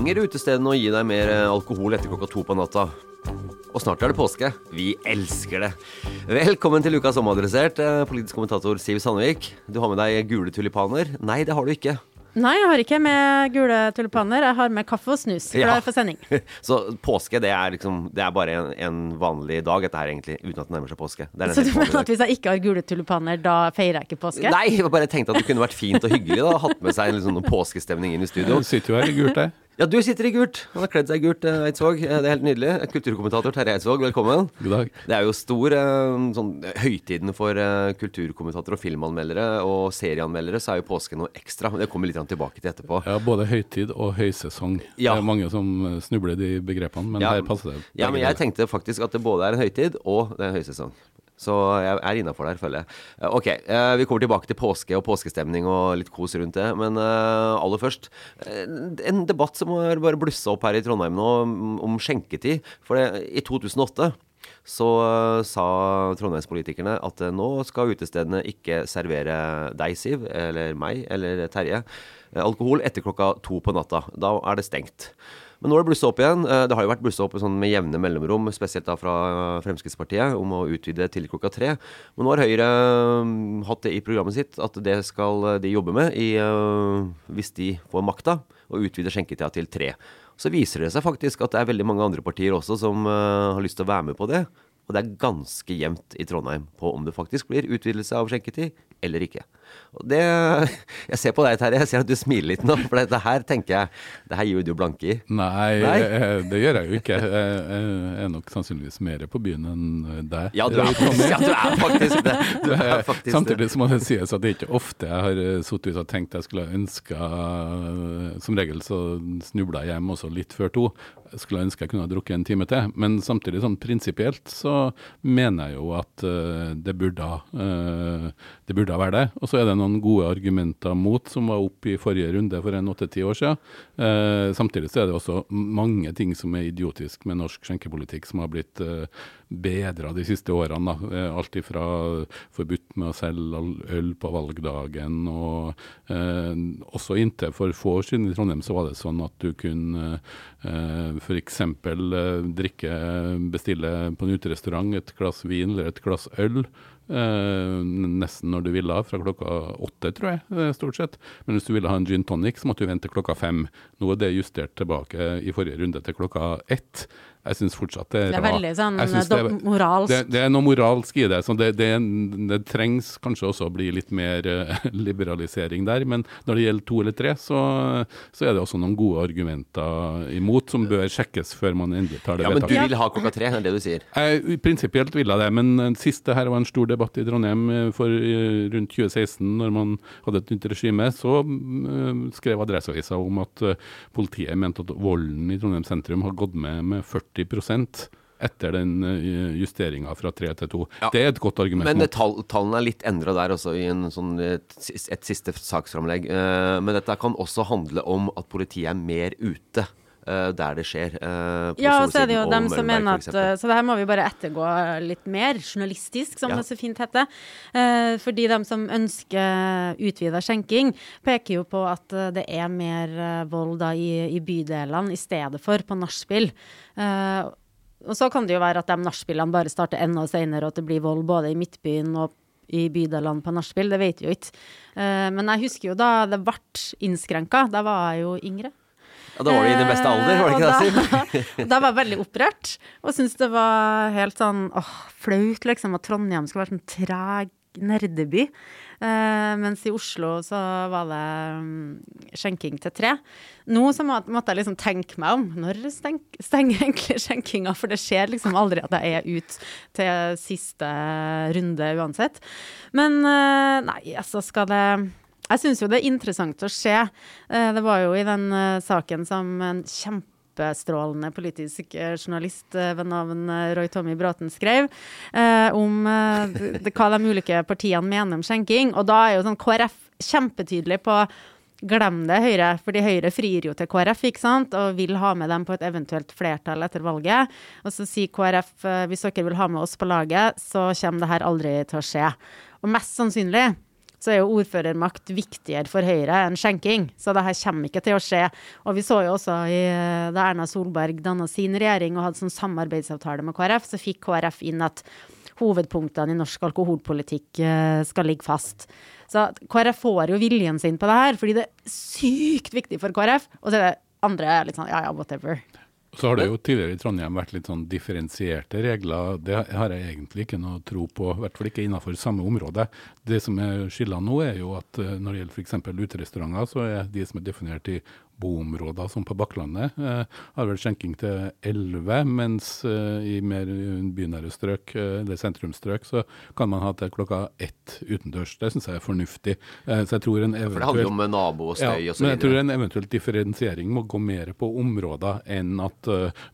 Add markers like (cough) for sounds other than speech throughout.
Trenger utestedene å gi deg mer eh, alkohol etter klokka to på natta? Og snart er det påske. Vi elsker det. Velkommen til ukas omadressert, eh, politisk kommentator Siv Sandvik. Du har med deg gule tulipaner. Nei, det har du ikke. Nei, jeg har ikke med gule tulipaner. Jeg har med kaffe og snus. Klar Ja. for sending. (laughs) Så påske, det er liksom Det er bare en, en vanlig dag, dette her, egentlig, uten at det nærmer seg påske. Det er Så du mener at hvis jeg ikke har gule tulipaner, da feirer jeg ikke påske? Nei, jeg bare tenkte at det kunne vært fint og hyggelig da Hatt med seg en sånn påskestemning inn i studio. (laughs) Du sitter jo her i gult, jeg. Ja, du sitter i gult. Han har kledd seg i gult, eh, Eidsvåg. Eh, Det er helt nydelig. Kulturkommentator Terje Eidsvåg, velkommen. God dag. Det er jo stor eh, sånn høytiden for eh, kulturkommentatorer og filmanmeldere og serieanmeldere, så er jo påsken noe ekstra. Men det kommer litt tilbake til etterpå. Ja, både høytid og høysesong. Ja. Det er mange som eh, snubler i de begrepene, men Ja. her passer det. Ja, men jeg tenkte faktisk at det både er en høytid og det er en høysesong. Så jeg er innafor der, føler jeg. Eh, Ok, eh, vi kommer tilbake til påske og påskestemning og litt kos rundt det. Men eh, aller først, en debatt som har bare blussa opp her i Trondheim nå, mm, om skjenketid. For det, i 2008 så sa trondheimspolitikerne at nå skal utestedene ikke servere deg, Siv, eller meg, eller Terje, alkohol etter klokka to på natta. Da er det stengt. Men nå har det blussa opp igjen. Eh, Det har jo vært blussa opp sånn med jevne mellomrom, spesielt da fra Fremskrittspartiet, om å utvide til klokka tre. Men nå har Høyre mm, hatt det i programmet sitt at det skal de jobbe med i, eh, hvis de får makta, og utvider skjenketida til tre. Så viser det seg faktisk at det er veldig mange andre partier også som eh, har lyst til å være med på det. Og det er ganske jevnt i Trondheim på om det faktisk blir utvidelse av skjenketid eller ikke. Og det Jeg ser på deg, Terje. Jeg ser at du smiler litt nå. For dette her tenker jeg Det her gir du blanke i. Nei, Nei? eh, det gjør jeg jo ikke. Jeg er nok sannsynligvis mer på byen enn deg. Ja, du er, ja, du er faktisk det. Du er faktisk Samtidig så må det sies at det er ikke ofte jeg har eh, sittet ute og tenkt jeg skulle ønske Som regel så snubla jeg hjem også litt før to. Jeg skulle ønske jeg kunne ha drukket en time til. Men samtidig sånn prinsipielt så mener jeg jo at uh, det burde uh, det burde være det. Og så er det noen gode argumenter mot, som var oppe i forrige runde for en åtte-ti år siden. Uh, samtidig så er det også mange ting som er idiotisk med norsk skjenkepolitikk, som har blitt uh, bedra de siste årene. Da. Eh, alt ifra forbudt med å selge øl på valgdagen, og eh, også inntil for få år siden i Trondheim så var det sånn at du kunne eh, f.eks. Uh, drikke, bestille på en uterestaurant et glass vin eller et glass øl. eh, nesten når du ville, fra klokka åtte, tror jeg, eh, stort sett. Men hvis du ville ha en gin tonic, så måtte du vente klokka fem. Nå er det justert tilbake i forrige runde til klokka ett. Jeg syns fortsatt det er Det er veldig sånn det moralsk. Det, det er noe moralsk i det. Så det, det, det trengs kanskje også å bli litt mer eh, (laughs) liberalisering der. Men når det gjelder to eller tre, så, så er det også noen gode argumenter imot som bør sjekkes før man endelig tar det Ja, men du vil ha klokka tre, er det du sier? Jeg, prinsipielt vil jeg det, men eh, sist det her var en stor debatt i Trondheim eh, for rundt 2016, når man hadde et nytt regime, så skrev Adresseavisa om at politiet mente at volden i Trondheim sentrum har gått med med 40 etter den uh, justeringa fra tre til to. Ja. Det er et godt argument. Men eh, tall, tallene er litt endra der også, i en sånn, et, et siste saksframlegg. Eh, men dette kan også handle om at politiet er mer ute eh, der det skjer. eh, på Ja, og så er det jo dem som mener at eh, Så det her må vi bare ettergå litt mer, journalistisk, som Ja. det så fint heter. Eh, fordi dem som ønsker utvida skjenking, peker jo på at eh, det er mer eh, vold da i, i bydelene i stedet for på nachspiel. Eh, og så kan det jo være at de nachspielene bare starter enda senere, og at det blir vold både i Midtbyen og i bydelene på nachspiel. Det vet vi jo ikke. Eh, men jeg husker jo da det ble innskrenka. Da var jeg jo yngre. Ja, da var du i din beste alder, var det ikke det, Siv? det, (laughs) Da var jeg veldig opprørt, og syntes det var helt sånn åh, flaut, liksom, at Trondheim skulle være sånn treg nerdeby. Uh, mens i Oslo så var det um, skjenking til tre. Nå så må, måtte jeg liksom tenke meg om. Når steng, stenger egentlig skjenkinga? For det skjer liksom aldri at jeg er ute til siste runde uansett. Men uh, nei, altså skal det jeg syns jo det er interessant å se. Eh, Det var jo i den eh, saken som en kjempestrålende politisk eh, journalist ved navn Roy Tommy Bråten skrev, om hva de ulike partiene mener om skjenking. Og da er jo sånn KrF kjempetydelig på Glem det, Høyre. Fordi Høyre frir jo til KrF, ikke sant, og vil ha med dem på et eventuelt flertall etter valget. Og så sier KrF hvis dere vil ha med oss på laget, så kommer det her aldri til å skje. Og mest sannsynlig så er jo ordførermakt viktigere for Høyre enn skjenking. Så det her kommer ikke til å skje. Og vi så jo også i, eh, da Erna Solberg danna sin regjering og hadde sånn samarbeidsavtale med KrF, så fikk KrF inn at hovedpunktene i norsk alkoholpolitikk eh, skal ligge fast. Så KrF får jo viljen sin på det her, fordi det er sykt viktig for KrF. Og så er det andre litt sånn ja ja, whatever. Så har det jo tidligere i Trondheim vært litt sånn differensierte regler. Det har jeg egentlig ikke noe tro på, i hvert fall ikke innenfor samme område. Det som er skillene nå, er jo at eh, når det gjelder f.eks. uterestauranter, så er de som er definert i boområder, som på Bakklandet, eh, har vel skjenking til 11, mens eh, i mer bynære strøk, eh, eller sentrumsstrøk, så kan man ha til klokka ett utendørs. Det syns jeg er fornuftig. Så jeg tror en For det handler om nabo og støy ja, og så jeg tror en eventuell differensiering må gå mer på områder enn at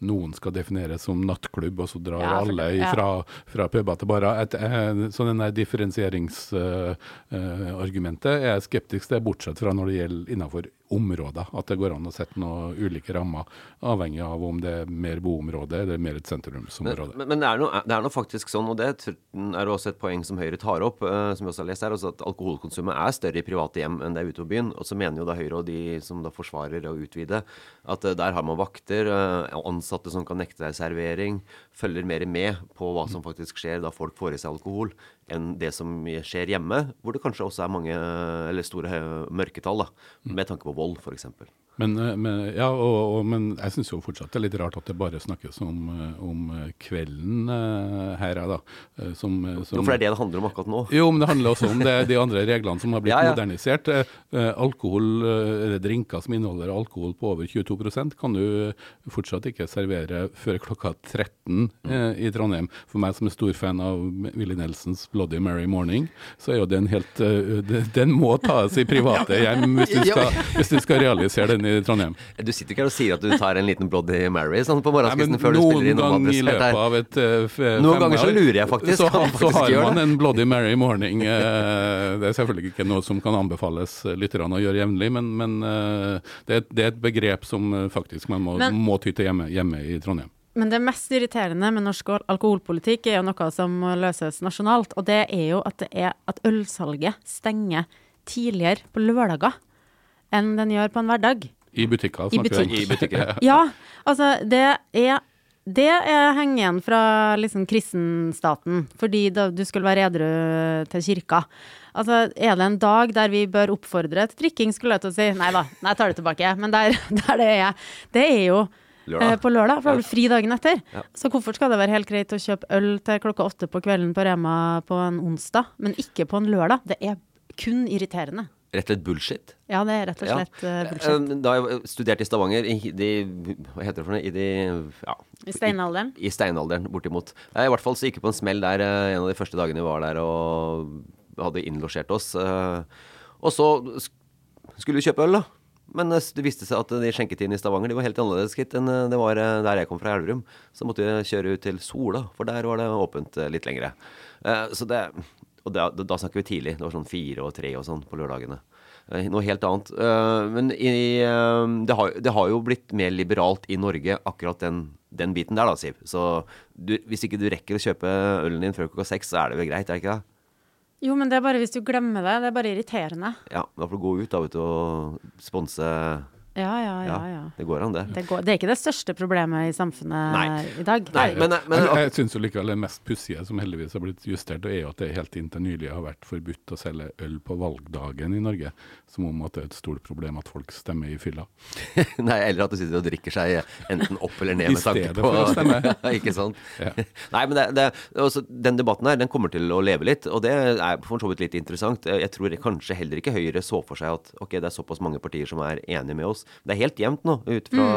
noen skal defineres som nattklubb, og så drar Ja, for alle ifra, ja. fra, puber til barer. Så den der differensieringsargumentet er jeg skeptisk til, bortsett fra når det gjelder innenfor områder. At det går an å sette noen ulike rammer, avhengig av om det er mer boområde eller mer et sentrumsområde. men, men det, er noe, det er noe faktisk sånn, og det er også et poeng som Høyre tar opp, eh, som vi også har lest her, at alkoholkonsumet er større i private hjem enn det er ute på byen. Og så mener jo da Høyre og de som da forsvarer å utvide, at eh, der har man vakter, eh, ansatte som kan nekte deg servering, følger mer med på hva som faktisk skjer da folk får i seg alkohol, enn det som skjer hjemme, hvor det kanskje også er mange, eller store mørketall, da, med tanke på vold, f.eks. Men, eh, men, ja, og, og, men jeg syns jo fortsatt det er litt rart at det bare snakkes om, eh, om kvelden eh, her, da. Som, som, For det er det det handler om akkurat nå. Jo, men det handler også om det, de andre reglene som har blitt (laughs) Ja, ja. modernisert. Alkohol, eller drinker som inneholder alkohol på over 22% kan du fortsatt ikke servere før klokka 13 eh, i Trondheim. For meg som er stor fan av Willy Nelsons Bloody Mary Morning, så er jo den helt den- Den må tas i private hjem hvis du (laughs) skal, hvis du skal realisere den i Trondheim. Du sitter ikke her og sier at du tar en liten Bloody Mary sånn på Nei, morgenskvisten før du spiller inn Noen ganger i løpet av et uh, Noen ganger så lurer jeg faktisk Så, at faktisk så har man en Bloody Mary morning. Uh, det er selvfølgelig ikke noe som kan anbefales eh, lytterne å gjøre jevnlig, men, men uh, det, er, det er et begrep som eh, faktisk man må, Men- må ty til hjemme, hjemme i Trondheim. Men det mest irriterende med norsk alkoholpolitikk er jo noe som må løses nasjonalt, og det er jo at det er at ølsalget stenger tidligere på lørdager enn den gjør på en hverdag. I butikker, I snakker vi om. I butikker. (laughs) Ja, altså det er det er henger igjen fra liksom kristenstaten, fordi da du skulle være edru til kirka. Altså, er det en dag der vi bør oppfordre til drikking, skulle jeg til å si. Nei da, nei, jeg tar det tilbake. Men der, (laughs) der det er, det er jo Lørdag. eh, på lørdag, for da har du fri dagen etter. Ja. Så hvorfor skal det være helt greit å kjøpe øl til klokka åtte på kvelden på Rema på en onsdag, men ikke på en lørdag? Det er kun irriterende. Rett og slett bullshit. Ja, det er rett og Ja. slett eh, bullshit. Eh, Da jeg studerte i Stavanger, i de Hva heter det for noe? I de Ja. I steinalderen. I steinalderen, bortimot. Jeg i hvert fall så gikk jeg på en smell der eh, en av de første dagene vi var der og hadde innlosjert oss. eh, Og så skulle vi kjøpe øl, da. Men eh, det viste seg at de skjenketidene i Stavanger de var helt annerledes gitt enn eh, det var eh, der jeg kom fra, i Elverum. Så måtte vi kjøre ut til Sola, for der var det åpent eh, litt lengre. Eh, Så det Og da, da snakker vi tidlig. Det var sånn fire og tre og sånn på lørdagene. Eh, Noe helt annet. Eh, Men i, eh, det, har, det har jo blitt mer liberalt i Norge, akkurat den, den biten der, da, Siv. Så du, hvis ikke du rekker å kjøpe ølen din før klokka seks, så er det vel greit, er det ikke det? Jo, men det er bare hvis du glemmer det. Det er bare irriterende. Ja, da får du gå ut da, vet du, og sponse Ja, ja, ja. ja. Det går an, det. Det, går, det er ikke det største problemet i samfunnet Nei. i dag. Nei, men, men jeg jeg syns likevel det mest pussige, som heldigvis har blitt justert, det er jo at det helt inntil nylig har vært forbudt å selge øl på valgdagen i Norge. Som om at det er et stort problem at folk stemmer i fylla. (laughs) Nei, eller at du sitter og drikker seg enten opp eller ned I med tanke stedet for å stemme. (laughs) Ikke sant? Ja. Nei, men det, det, også, den debatten her, den kommer til å leve litt, og det er for så vidt litt interessant. Jeg tror kanskje heller ikke Høyre så for seg at ok, det er såpass mange partier som er enige med oss. Det er helt jevnt nå, ut fra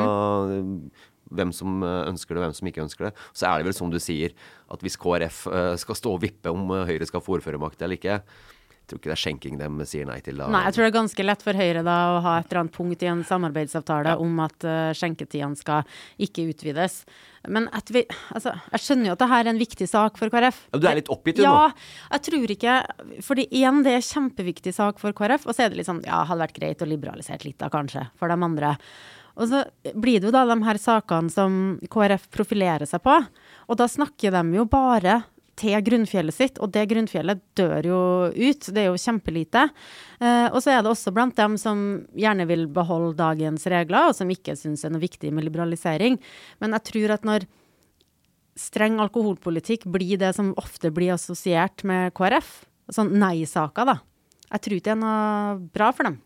hvem som eh, ønsker det, og hvem som ikke ønsker det. Så er det vel som du sier, at hvis KrF eh, skal stå og vippe om eh, Høyre skal få ordførermakt eller ikke, tror ikke det er skjenking de sier nei til. Da. Nei, jeg tror det er ganske lett for Høyre da å ha et eller annet punkt i en samarbeidsavtale om at uh, skjenketidene skal ikke utvides. Men at vi, altså, jeg skjønner jo at dette er en viktig sak for KrF. Ja, du er litt oppgitt, ja, nå. jeg tror ikke Fordi igjen, det er en kjempeviktig sak for KrF, og så er det litt sånn Ja, hadde vært greit å liberalisere litt da, kanskje, for de andre. Og så blir det jo da de her sakene som KrF profilerer seg på, og da snakker de jo bare til grunnfjellet sitt, og det grunnfjellet dør jo ut. Det er jo kjempelite. Eh, og så er det også blant dem som gjerne vil beholde dagens regler, og som ikke syns er noe viktig med liberalisering. Men jeg tror at når streng alkoholpolitikk blir det som ofte blir assosiert med KrF, sånn nei-saker, da. Jeg tror ikke det er noe bra for dem.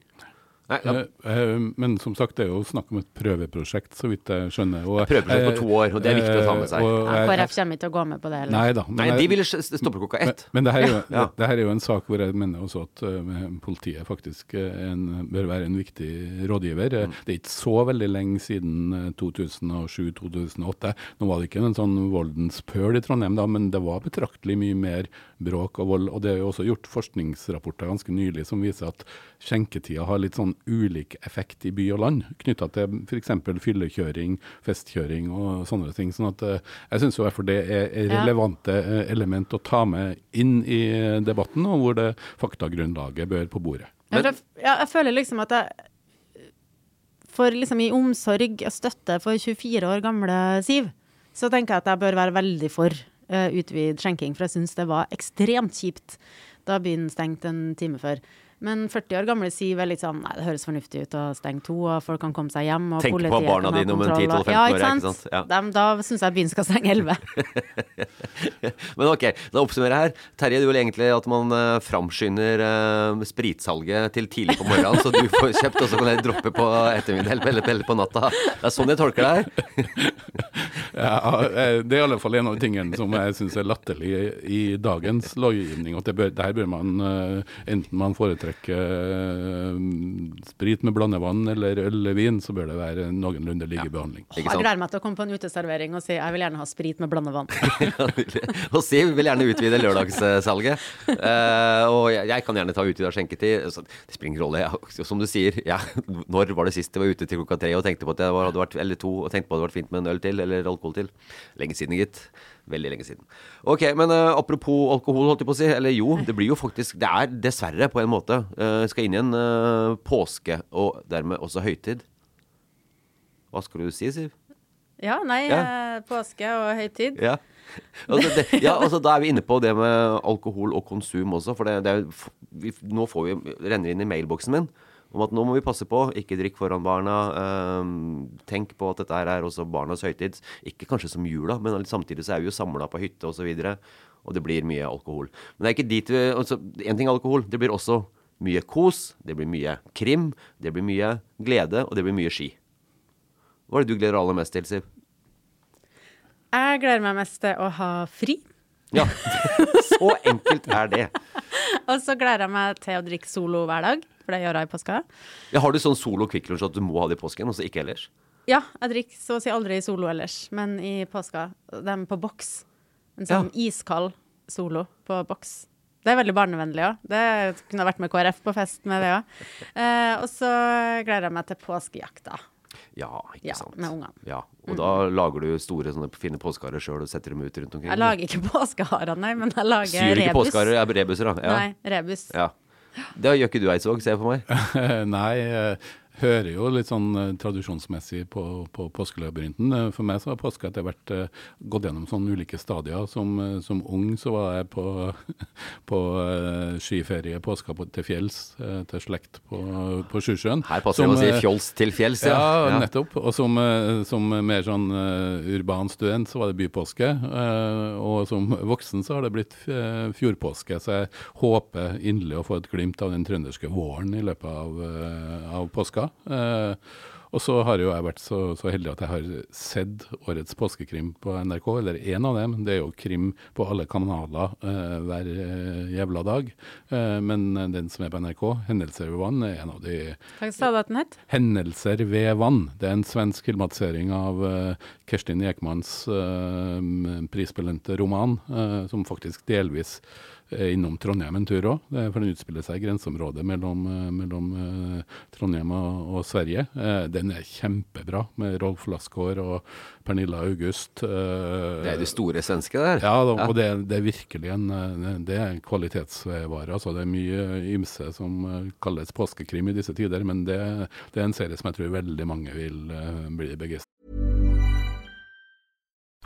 Nei, ja. Eh, eh, Men som sagt, det er jo snakk om et prøveprosjekt, så vidt jeg skjønner. Og, Prøveprosjekt på to år, og det er viktig å ta med seg. eh, og Ja, jeg- KrF kommer ikke til å gå med på det heller. Nei da. Nei, de ville stoppe klokka ett. men det, her er jo, Ja. det, det her er jo en sak hvor jeg mener også at uh, politiet faktisk en, bør være en viktig rådgiver. Mm. Det er ikke så veldig lenge siden uh, 2007-2008. Nå var det ikke en sånn voldens pøl i Trondheim, da, men det var betraktelig mye mer bråk og vold. Og det er jo også gjort forskningsrapporter ganske nylig som viser at skjenketida har litt sånn ulik effekt i by og land, knytta til f.eks. fyllekjøring, festkjøring og sånne ting. Sånn at uh, jeg syns det er relevante uh, element å ta med inn i uh, debatten, og hvor det faktagrunnlaget bør på bordet. Men, jeg, jeg føler liksom at jeg For liksom i omsorg og støtte for 24 år gamle Siv, så tenker jeg at jeg bør være veldig for uh, utvidet skjenking, for jeg syns det var ekstremt kjipt da byen stengte en time før. Men 40 år gamle sier vel litt sånn Nei, det høres fornuftig ut å stenge to, og folk kan komme seg hjem. Og Tenk på politiet barna kan ha dine om en 10-12-15 og- ja, år, ikke ikke sant? Ja. Dem, da syns jeg byen skal stenge 11. (laughs) Men ok, da oppsummerer jeg her. Terje, du vil egentlig at man uh, framskynder uh, spritsalget til tidlig på morgenen, så du får kjøpt, og så kan jeg droppe på ettermiddag eller, eller, på natta. Det er sånn jeg tolker det her. (laughs) (laughs) Ja, eh, det er i alle fall en av tingene som jeg syns er latterlig i dagens lovgivning. At det bør, der bør man, uh, enten man foretrekker eh, sprit med blandevann eller øl eller vin, så bør det være noenlunde likebehandling. Ikke Jeg sant? gleder meg til å komme på en uteservering og si jeg vil gjerne ha sprit med blandevann. (laughs) og si vi vil gjerne utvide lørdagssalget. Uh, og jeg, jeg kan gjerne ta utvida skjenketid. Det spiller ingen rolle. Jeg, som du sier, ja, når var det sist jeg var ute til klokka tre og tenkte på at det var, hadde vært, eller to, og tenkte på at det hadde vært fint med en øl til, eller alkohol til? Lenge siden, gitt. Veldig lenge siden. Ok, men uh, apropos alkohol, holdt jeg på å si. Eller jo, det blir jo faktisk Det er dessverre, på en måte, uh, skal inn i en uh, påske, og dermed også høytid. Hva skulle du si, Siv? Ja, nei, Ja. påske og høytid. Ja. Altså, det, ja, altså Da er vi inne på det med alkohol og konsum også. For det, det er, vi, nå får vi, renner inn i mailboksen min om at nå må vi passe på, ikke drikk foran barna. ehm, tenk på at dette er også barnas høytid. Ikke kanskje som jula, men samtidig så er vi jo samla på hytte osv. Og, så og det blir mye alkohol. Men det er ikke dit vi altså, En ting er alkohol, det blir også mye kos, det blir mye krim, det blir mye glede, og det blir mye ski. Hva er det du gleder deg aller mest til, Siv? Jeg gleder meg mest til å ha fri. Ja, (laughs) så enkelt er det. (laughs) Og så gleder jeg meg til å drikke Solo hver dag. For det gjør jeg i påska. Ja, har du sånn solo Kvikk Lunsj at du må ha det i påsken, og så ikke ellers? Ja, jeg drikker så å si aldri solo ellers, men i påska, dem på boks. En sånn iskald solo på boks. Det er veldig barnevennlig òg. Det kunne vært med KrF på fest med det òg. Eh, og så gleder jeg meg til påskejakta. Ja, ikke Ja, sant. med ungene. Ja, Og da lager du store sånne fine påskeharer sjøl og setter dem ut rundt omkring? Jeg lager ikke påskeharer, nei, men jeg lager Syr ikke rebus. påskeharer, er rebuser, da? Ja. Nei, rebus. Ja. Det gjør ikke du, Eidsvåg, ser jeg for meg. (laughs) Nei, jeg hører jo litt sånn uh, tradisjonsmessig på, på påskelabyrinten. Uh, For meg så har påska etter hvert uh, gått gjennom sånne ulike stadier. Som, eh, som ung så var jeg på, (laughs) på skiferie påska på, til fjells, til slekt på, på Sjusjøen. Her passer det å si fjols til fjells, ja. ja, nettopp. Og som, som mer sånn urban student så var det bypåske. og som voksen så har det blitt fjordpåske. Så jeg håper inderlig å få et glimt av den trønderske våren i løpet av, av påska. Eh, og så har jo jeg vært så, så heldig at jeg har sett årets påskekrim på NRK, eller én av dem. Det er jo krim på alle kanaler eh, hver eh, jævla dag. Eh, men den som er på NRK, 'Hendelser ved vann', er en av de Hva sa du at den het? 'Hendelser ved vann'. Det er en svensk filmatisering av eh, Kerstin Ekmans uh, prisbelønte roman, eh, som faktisk delvis innom Trondheim en tur òg. For den utspiller seg i grenseområdet mellom, eh, mellom eh, Trondheim og, og Sverige. Eh, den er kjempebra, med Rolf Lassgaard og Pernilla August. eh, Det er de store svenske der. ja, da, og det, det er virkelig en eh, det er en kvalitetsvare. Altså, det er mye ymse som eh, kalles påskekrim i disse tider, men det, det er en serie som jeg tror veldig mange vil eh, bli begeistret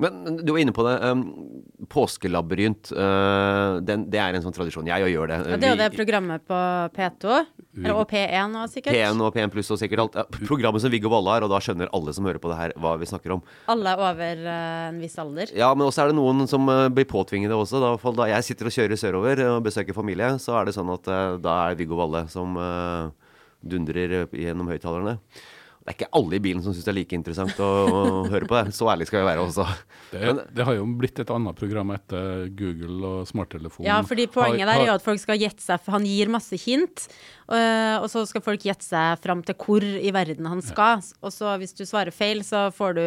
Men du var inne på det. Um, påskelabyrint, uh, den, det er en sånn tradisjon. Jeg gjør det. Ja, det er jo det programmet på P2, eller- og P1 også, sikkert. P1 og P1 pluss og sikkert alt. Ja, programmet som Viggo Valle har, og da skjønner alle som hører på det her, hva vi snakker om. Alle over uh, en viss alder. Ja, men også er det noen som uh, blir påtvingede også. Da, i da jeg sitter og kjører sørover og besøker familie, så er det sånn at uh, da er Viggo Valle som uh, dundrer gjennom høyttalerne. Det er ikke alle i bilen som syns det er like interessant å, å høre på det. Så ærlig skal vi være også. Det, det har jo blitt et annet program etter Google og smarttelefonen. Ja, fordi poenget der er jo at folk skal gjette seg, for han gir masse hint. øh, og så skal folk gjette seg fram til hvor i verden han skal. Og så hvis du svarer feil, så får du,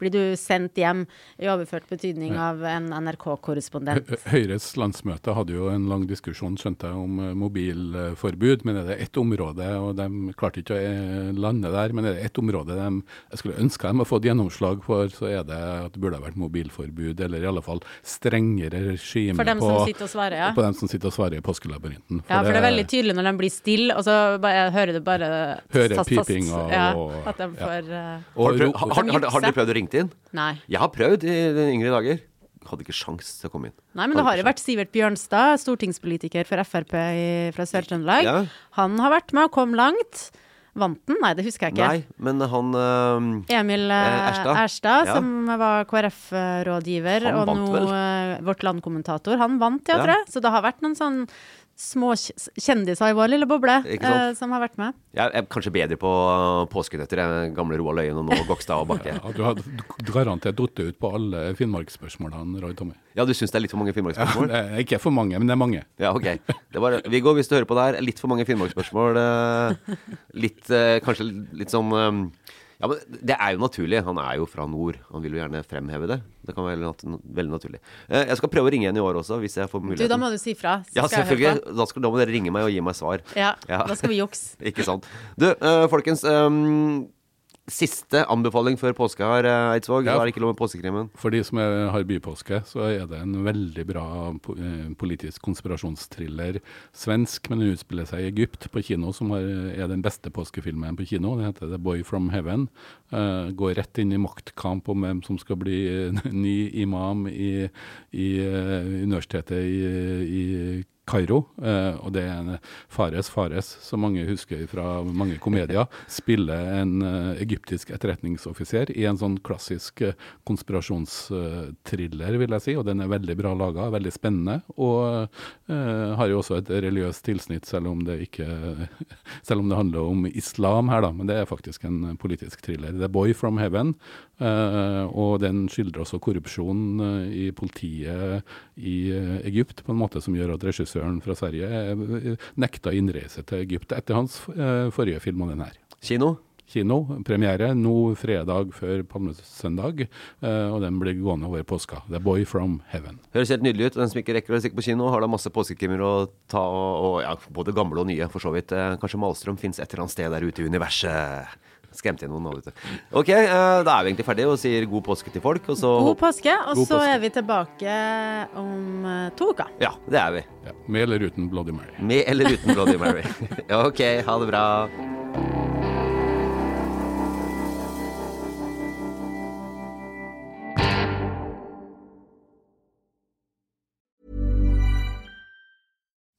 blir du sendt hjem i overført betydning av en NRK-korrespondent. Høyres landsmøte hadde jo en lang diskusjon skjønte jeg, om eh, mobilforbud, men er det ett område, og de klarte ikke å eh, lande der. Men Men er det ett område de, jeg skulle ønske de hadde fått gjennomslag for, så er det at det burde ha vært mobilforbud, eller i alle fall strengere regime For dem på, som sitter og svarer, ja. på dem som sitter og svarer i påskelabyrinten. Ja, for det er veldig tydelig når de blir stille, og så bare, hører du bare Hører tass, tass. piping og- ja, At de får eh, Har, du prøvd, har, har, har, har dere prøvd å ringe inn? Nei. Jeg har prøvd i den yngre dager. Hadde ikke sjans til å komme inn. Nei, men det har jo vært Sivert Bjørnstad, stortingspolitiker for Frp i, fra Sør-Trøndelag. Ja. Han har vært med og kom langt. Vant den? Nei, det husker jeg ikke. Nei, men han uh, Emil eh, Eh, Erstad. Ja. som var KrF-rådgiver og nå Vårt Land-kommentator. Han vant, ja, Ja. tror jeg. Så det har vært noen sånn små kjendiser i vår lille boble eh, som har vært med. Jeg er kanskje bedre på påskenøtter enn gamle Roald Øyen og nå Gokstad og Bakke. (laughs) Ja, du har garantert datt ut på alle Finnmarksspørsmålene, Roy Tommy. Ja, du syns det er litt for mange (laughs) finnmarksspørsmål? Ja, er ikke for mange, men det er mange. Ja, ok. Det var, Viggo, hvis du hører på det her, litt for mange finnmarksspørsmål. eh, Litt, eh, kanskje litt sånn eh, Ja, men det er jo naturlig. Han er jo fra nord. Han vil jo gjerne fremheve det. Det kan være veldig naturlig. Eh, Jeg skal prøve å ringe igjen i år også, hvis jeg får muligheten. Du, da må du si fra. så Ja, selvfølgelig. Da, skal, da må dere ringe meg og gi meg svar. Ja, Ja. da skal vi jukse. (laughs) Ikke sant. Du, eh, folkens. ehm, siste anbefaling før påske her, eh, Eidsvåg. Ja. Da er det ikke lov med påskekrimmen. For de som er, har bypåske, så er det en veldig bra eh, politisk konspirasjonstriller. Svensk, men den utspiller seg i Egypt på kino, som har, er den beste påskefilmen på kino. Den heter The Boy From Heaven. Uh, går rett inn i maktkamp om hvem som skal bli (laughs) ny imam i, i uh, universitetet i, i Kairo, eh, og det er en Fares Fares, som mange husker fra mange komedier, (laughs) spiller en eh, egyptisk etterretningsoffiser i en sånn klassisk eh, konspirasjonstriller, vil jeg si, og den er veldig bra laga, veldig spennende, og uh, har jo også et religiøst tilsnitt, selv om det ikke (laughs) selv om det handler om islam her, da, men det er faktisk en politisk thriller. The Boy From Heaven, uh, og den skildrer også korrupsjon i politiet i Egypt, på en måte som gjør at regissøren fra Sverige eh, nekta innreise til Egypt etter hans eh, forrige film om den her. Kino? Kino, premiere nå fredag før palmesøndag, eh, og den blir gående over påska. The Boy From Heaven. Høres helt nydelig ut. Den som ikke rekker å stikke på kino, har da masse påskekrimmer å ta, og, og ja, både gamle og nye, for så vidt. Kanskje Malstrøm fins et eller annet sted der ute i universet. Skremte inn noen nå, vet du. Ok, eh, da er vi egentlig ferdige og sier god påske til folk, og så God påske, og God så påske. er vi tilbake om eh, to uker. Ja, det er vi. Ja, med eller uten Bloody Mary. Med eller uten Bloody Mary. (laughs) ok, ha det bra.